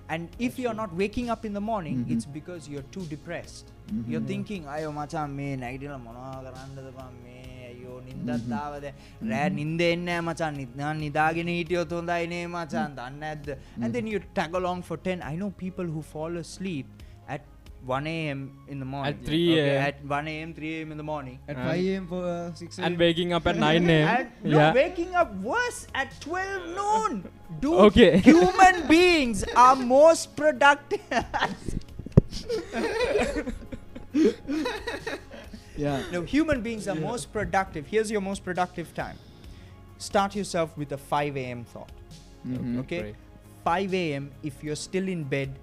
And if That's you're true. not waking up in the morning, mm-hmm. it's because you're too depressed. Mm-hmm. You're yeah. thinking, Ayo me nagidila mona garanda me නින්දත් ආවද රෑ නින්ද එන්නේ නැහැ මචං නිදාන් නිදාගෙන හිටියොත් හොඳයි නේ මචං දන්නේ නැද්ද and then you tag along for 10 I know people who fall asleep at 1 a.m. in the morning At 3 Okay, a.m.. at 1 a.m. 3 a.m. in the morning At And- 5 a.m. for uh, 6 and waking up at 9 am and <laughs> no, yeah waking up worse at 12 noon. Dude, Okay. <laughs> human beings are most productive. <laughs> Yeah. <laughs> no, human beings are most productive. Here's your most productive time. Start yourself with a 5 a.m. thought. Mhm. Okay? Great. 5 a.m. If you're still in bed,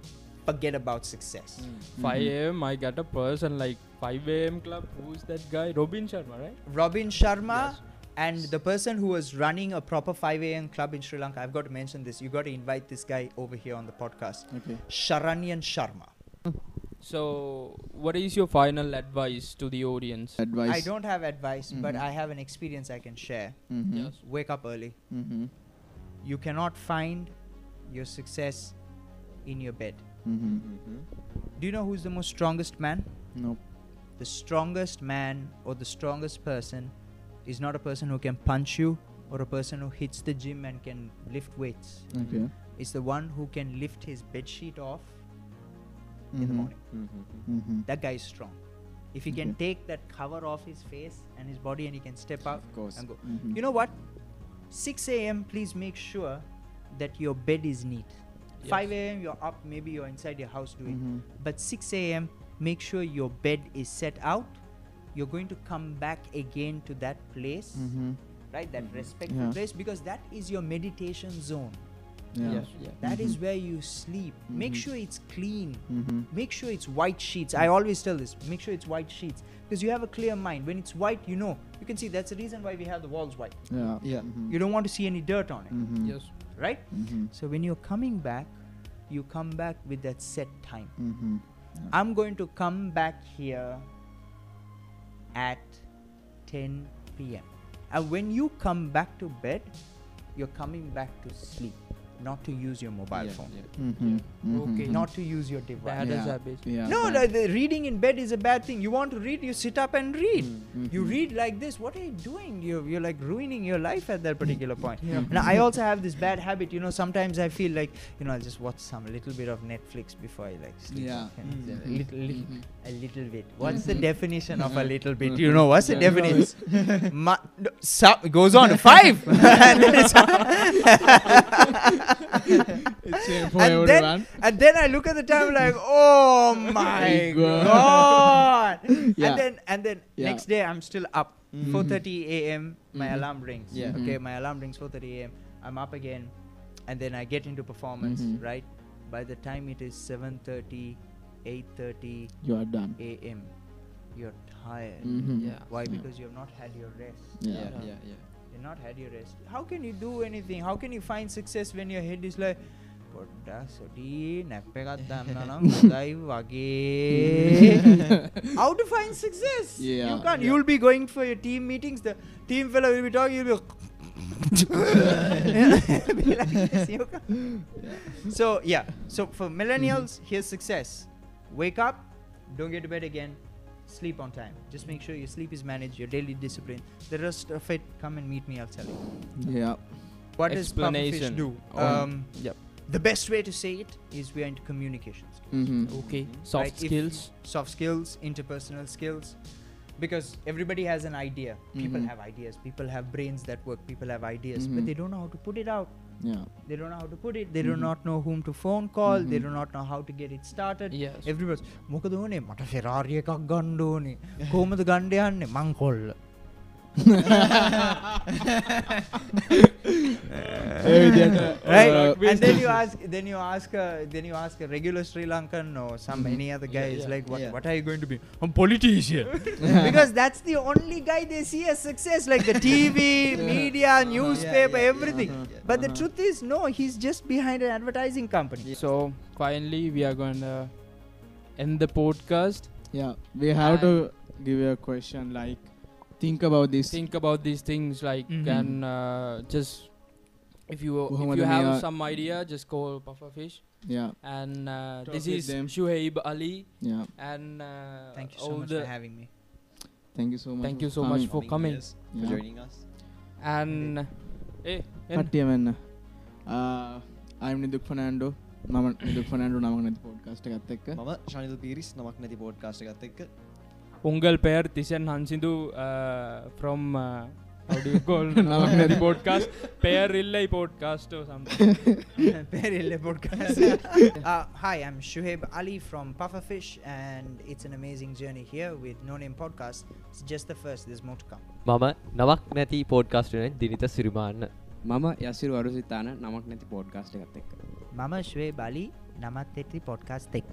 forget about success. Mm. Mm-hmm. 5 am I got a person like 5 am club who's that guy Robin Sharma right Robin Sharma Yes. and the person who was running a proper 5 a.m. club in Sri Lanka. I've got to mention this. You've got to invite this guy over here on the podcast. Okay. Sharanyan Sharma. Hmm. So what is your final advice to the audience Advice. I don't have advice, but Mhm. I have an experience I can share. Mhm. yes Wake up early. Mm-hmm. You cannot find your success in your bed. Mhm. Do you know who's the most strongest man? Nope. The strongest man or the strongest person is not a person who can punch you or a person who hits the gym and can lift weights. Okay. It's the one who can lift his bed sheet off in the morning. Mhm. That guy is strong. If he can Okay. take that cover off his face and his body and he can step out Of course. and go. You know what? 6 a.m. Please make sure that your bed is neat. 5 a.m. you're up, maybe you're inside your house doing. But 6 a.m. make sure your bed is set out. You're going to come back again to that place, right? That respectful Yeah. place because that is your meditation zone. Yeah. yes yeah That is Mhm. where you sleep. Make Mhm. sure it's clean. Mhm. Make sure it's white sheets. I always tell this. Make sure it's white sheets because you have a clear mind. When it's white, you know. You can see that's the reason why we have the walls white. Yeah. Yeah. Mhm. You don't want to see any dirt on it, Mhm. yes right? Mhm. So when you're coming back, you come back with that set time. Mhm. I'm going to come back here at 10 p.m. And when you come back to bed, you're coming back to sleep, not to use your mobile Yeah, phone, yeah. Mhm, mhm, Okay. mhm. not to use your device. Bad Yeah. habit. Yeah, No, that- the, the reading in bed is a bad thing. You want to read, you sit up and read. You Mhm. read like this. What are you doing? You're, you're like ruining your life at that particular point. Yeah. Now, I also have this bad habit. You know, sometimes I feel like, you know, I'll just watch some little bit of Netflix before I like sleep. Yeah. And a little, little, a little bit. What's the definition of a little bit? You know, what's the definition? Ma- no, so- it goes on five. <laughs> <laughs> <laughs> <laughs> and then it's It's same for and then, everyone. and then I look at the time like, oh <laughs> my God. god! <laughs> Yeah. And then and then Yeah. next day I'm still up. Mhm. 4:30 a.m. My Mhm. alarm rings. Yeah. Okay, Mhm. my alarm rings 4:30 a.m. I'm up again, and then I get into performance. Mhm. Right. By the time it is 7:30, 8:30 You are done. a.m., you're tired. Mhm. Yeah. Why? Yeah. Because you have not had your rest. Yeah, Yeah. yeah, yeah. You've not had your rest. How can you do anything? How can you find success when your head is like පොඩ්ඩක් සොටි nap එකක් දන්න නම් හොඳයි වගේ <laughs> how to find success Yeah, you can't yeah. you'll be going for your team meetings the team fellow will be talking you'll be <laughs> be like this, you can't. so yeah so for millennials here's success wake up don't get to bed again sleep on time just make sure your sleep is managed your daily discipline the rest of it come and meet me i'll tell you Yeah. what does pufferfish do um, Yep. the best way to say it is we are into communications Mhm. Okay. Soft Right, if- skills. soft skills interpersonal skills because everybody has an idea people Mhm. have ideas people have brains that work people have ideas Mhm. but they don't know how to put it out Yeah. they don't know how to put it they do Mhm. not know whom to phone call they Mhm. do not know how to get it started Yes. everybody's මොකද ඕනේ මට ෆෙරාරිය එකක් ගණ්ඩ ඕනේ කොහමද ගණ්ඩ යන්නේ මං කොල්ල right uh, and then you ask then you ask a, then you ask a regular sri lankan or some Mhm. any other guy Yeah, is yeah, like what, yeah. what are you going to be i'm politician <laughs> because that's the only guy they see as success like the tv media newspaper yeah, everything yeah, yeah. but the Uh-huh. truth is no he's just behind an advertising company So finally, we are going to end the podcast. Yeah. We have to give you a question like think about this. Think about these things, like, Mhm. and uh, just if you if කොහොමද you have මේවා- some idea, just call Pufferfish. Yeah. And uh, Talk this with is them. Shuhaib Ali, Yeah. and uh, thank you so all much the for having me Thank you so much. Thank you so much for coming. yes, for Yeah. joining us. and eh, and කට්ටිය වෙන්න I'm නිදුක් ෆනෑන්ඩෝ මම නිදුක් ෆනෑන්ඩු නමක් නැති podcast ගත්ත එක්ක මම ශනිදු පිරිස් නමක් නැති පෝඩ්කාස්ට ගත්ත உங்கள் பெயர் திஷன் ஹன்சிந்து ஃப்ரம் போட்காஸ்ட் பெயர் இல்லை போட்காஸ்ட் பெயர் இல்லை podcast hi I'm Shuhaib Ali from puffer fish and it's an amazing journey here with no name podcast it's just the first this mode come මම නවක් නැති පෝඩ්කාස්ට් වෙන දිනිත සිරිමාන්න. මම යසිරු අරුසිතාන නමක් නැති පෝඩ්කාස්ට් එකත් එක්ක. මම ශ්වේ බලී Namat Tetri Podcast Tech.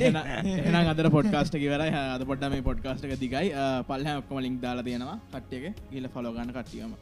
එනම් අදර පොඩ්කාස්ට කිවර අද පොඩ්ඩ මේ පොඩ්කාස්ට එක දිගයි. පල්හ ඔක්කම ලික් දාලා තියෙනවා. කට්ටියක ගිල ෆලෝගන්න කට්ටියම